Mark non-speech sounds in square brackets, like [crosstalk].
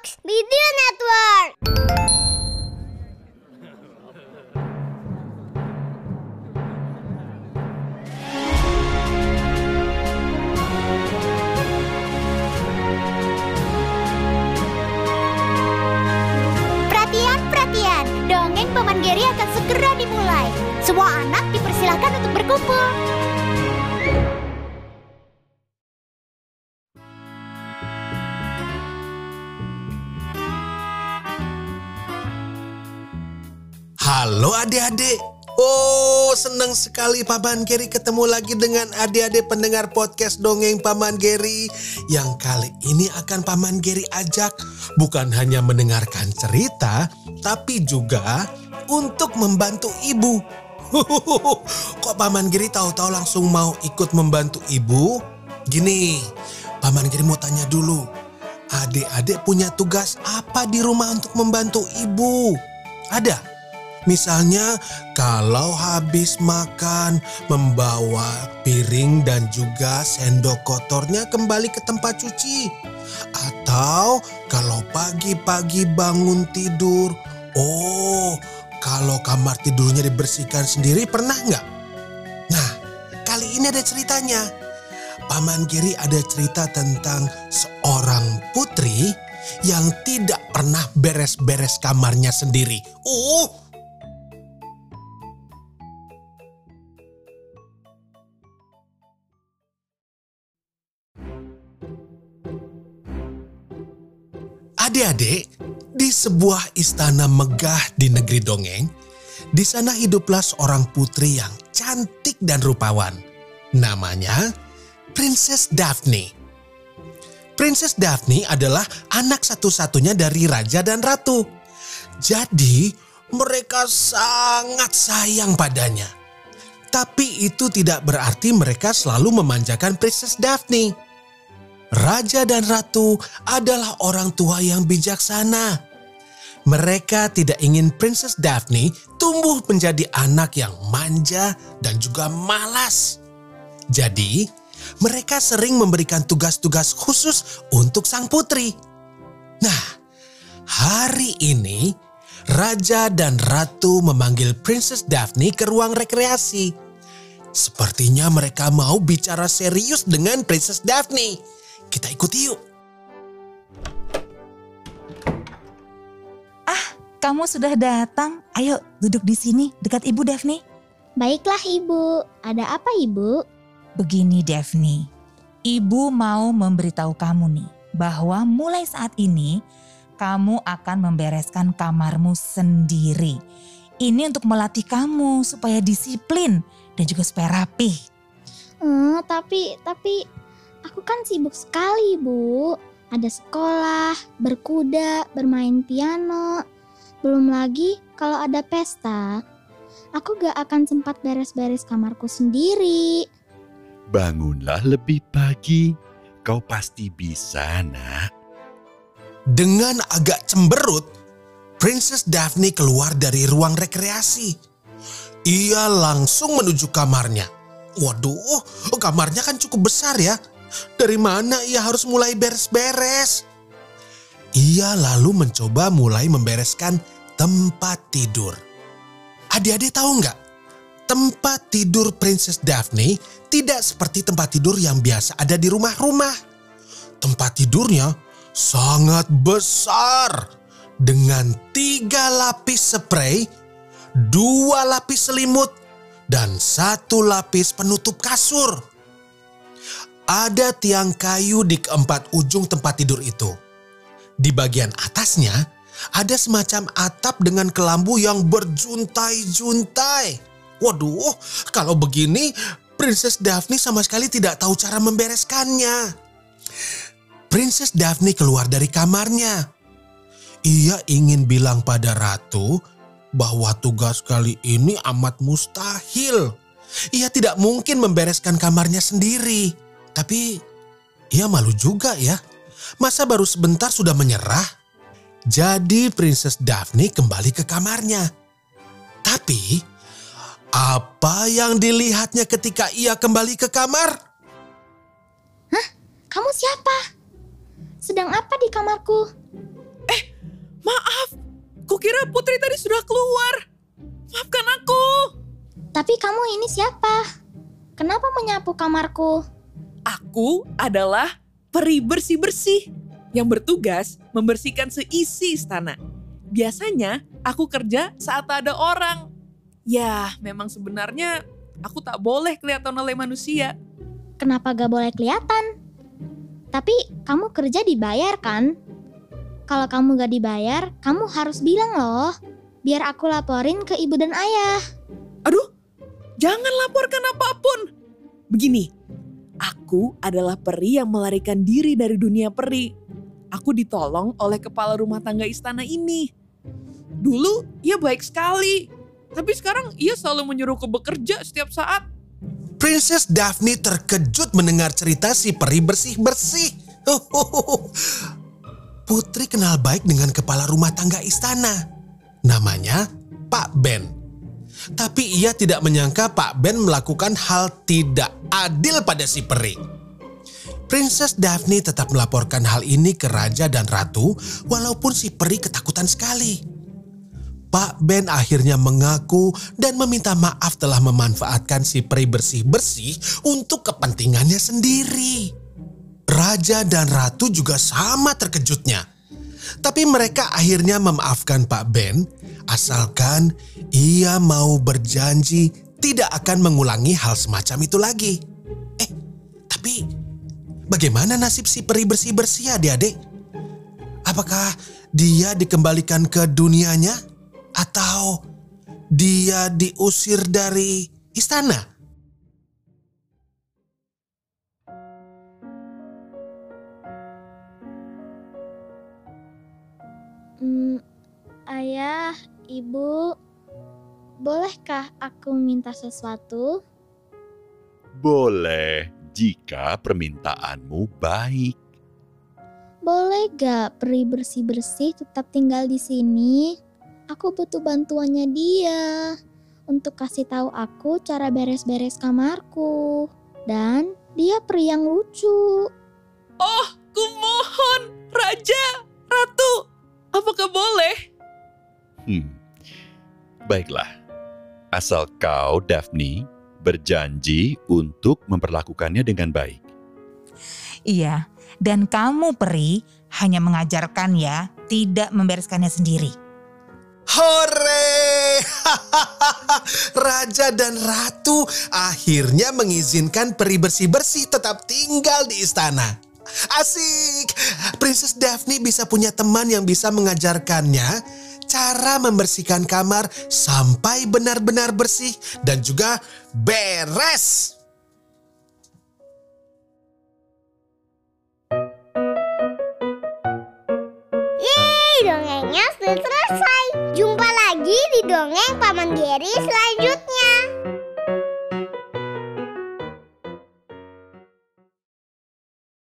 Box Video Network. Perhatian, perhatian. Dongeng Paman Geri akan segera dimulai. Semua anak dipersilahkan untuk berkumpul. Halo adik-adik. Oh, senang sekali Paman Geri ketemu lagi dengan adik-adik pendengar podcast Dongeng Paman Geri. Yang kali ini akan Paman Geri ajak bukan hanya mendengarkan cerita, tapi juga untuk membantu ibu. [laughs] Kok Paman Geri tahu-tahu langsung mau ikut membantu ibu? Gini, Paman Geri mau tanya dulu. Adik-adik punya tugas apa di rumah untuk membantu ibu? Ada? Misalnya kalau habis makan membawa piring dan juga sendok kotornya kembali ke tempat cuci. Atau kalau pagi-pagi bangun tidur, oh kalau kamar tidurnya dibersihkan sendiri pernah nggak? Nah kali ini ada ceritanya. Paman Giri ada cerita tentang seorang putri yang tidak pernah beres-beres kamarnya sendiri. Uh, Adik-adik, di sebuah istana megah di negeri dongeng, di sana hiduplah seorang putri yang cantik dan rupawan. Namanya Princess Daphne. Princess Daphne adalah anak satu-satunya dari raja dan ratu. Jadi, mereka sangat sayang padanya. Tapi itu tidak berarti mereka selalu memanjakan Princess Daphne. Raja dan ratu adalah orang tua yang bijaksana. Mereka tidak ingin Princess Daphne tumbuh menjadi anak yang manja dan juga malas. Jadi, mereka sering memberikan tugas-tugas khusus untuk sang putri. Nah, hari ini raja dan ratu memanggil Princess Daphne ke ruang rekreasi. Sepertinya mereka mau bicara serius dengan Princess Daphne. Kita ikuti yuk. Kamu sudah datang. Ayo duduk di sini dekat Ibu Daphne. Baiklah Ibu, ada apa Ibu? Begini Daphne, Ibu mau memberitahu kamu nih bahwa mulai saat ini kamu akan membereskan kamarmu sendiri. Ini untuk melatih kamu supaya disiplin dan juga supaya rapih. Hmm, tapi, tapi aku kan sibuk sekali Bu. Ada sekolah, berkuda, bermain piano. Belum lagi kalau ada pesta. Aku gak akan sempat beres-beres kamarku sendiri. Bangunlah lebih pagi. Kau pasti bisa, Nak. Dengan agak cemberut, Princess Daphne keluar dari ruang rekreasi. Ia langsung menuju kamarnya. Waduh, kamarnya kan cukup besar ya. Dari mana ia harus mulai beres-beres? Ia lalu mencoba mulai membereskan tempat tidur. Adik-adik tahu nggak? Tempat tidur Princess Daphne tidak seperti tempat tidur yang biasa ada di rumah-rumah. Tempat tidurnya sangat besar dengan tiga lapis spray, dua lapis selimut, dan satu lapis penutup kasur. Ada tiang kayu di keempat ujung tempat tidur itu. Di bagian atasnya ada semacam atap dengan kelambu yang berjuntai-juntai. Waduh, kalau begini Princess Daphne sama sekali tidak tahu cara membereskannya. Princess Daphne keluar dari kamarnya. Ia ingin bilang pada ratu bahwa tugas kali ini amat mustahil. Ia tidak mungkin membereskan kamarnya sendiri. Tapi ia malu juga ya. Masa baru sebentar sudah menyerah? Jadi Princess Daphne kembali ke kamarnya. Tapi apa yang dilihatnya ketika ia kembali ke kamar? Kamu siapa? Sedang apa di kamarku? Maaf, kukira Putri tadi sudah keluar. Maafkan aku. Tapi kamu ini siapa? Kenapa menyapu kamarku? Aku adalah peri bersih-bersih yang bertugas membersihkan seisi istana. Biasanya aku kerja saat tak ada orang. Ya, memang sebenarnya aku tak boleh kelihatan oleh manusia. Kenapa gak boleh kelihatan? Tapi kamu kerja dibayar kan? Kalau kamu gak dibayar, kamu harus bilang loh. Biar aku laporin ke ibu dan ayah. Aduh, jangan laporkan apa pun. Begini, aku adalah peri yang melarikan diri dari dunia peri. Aku ditolong oleh kepala rumah tangga istana ini. Dulu ia baik sekali, tapi sekarang ia selalu menyuruhku bekerja setiap saat. Princess Daphne terkejut mendengar cerita si peri bersih-bersih. [laughs] Putri kenal baik dengan kepala rumah tangga istana. Namanya Pak Ben. Tapi ia tidak menyangka Pak Ben melakukan hal tidak adil pada si peri. Princess Daphne tetap melaporkan hal ini ke raja dan ratu walaupun si peri ketakutan sekali. Pak Ben akhirnya mengaku dan meminta maaf telah memanfaatkan si peri bersih-bersih untuk kepentingannya sendiri. Raja dan ratu juga sama terkejutnya. Tapi mereka akhirnya memaafkan Pak Ben asalkan ia mau berjanji tidak akan mengulangi hal semacam itu lagi. Eh, tapi bagaimana nasib si peri bersih-bersih adik-adik? Apakah dia dikembalikan ke dunianya? Atau dia diusir dari istana? Hmm, ayah, ibu, bolehkah aku minta sesuatu? Boleh jika permintaanmu baik. Boleh gak peri bersih-bersih tetap tinggal di sini? Aku butuh bantuannya dia untuk kasih tahu aku cara beres-beres kamarku. Dan dia peri yang lucu. Oh, kumohon, Raja, Ratu, apakah boleh? Hmm. Baiklah. Asal kau, Daphne, berjanji untuk memperlakukannya dengan baik. Iya, dan kamu peri hanya mengajarkan ya, tidak membereskannya sendiri. Hore! [laughs] Raja dan ratu akhirnya mengizinkan peri bersih-bersih tetap tinggal di istana. Asik! Princess Daphne bisa punya teman yang bisa mengajarkannya cara membersihkan kamar sampai benar-benar bersih dan juga beres. Yeay, dongengnya sudah selesai. Jumpa lagi di dongeng Paman Geri selanjutnya.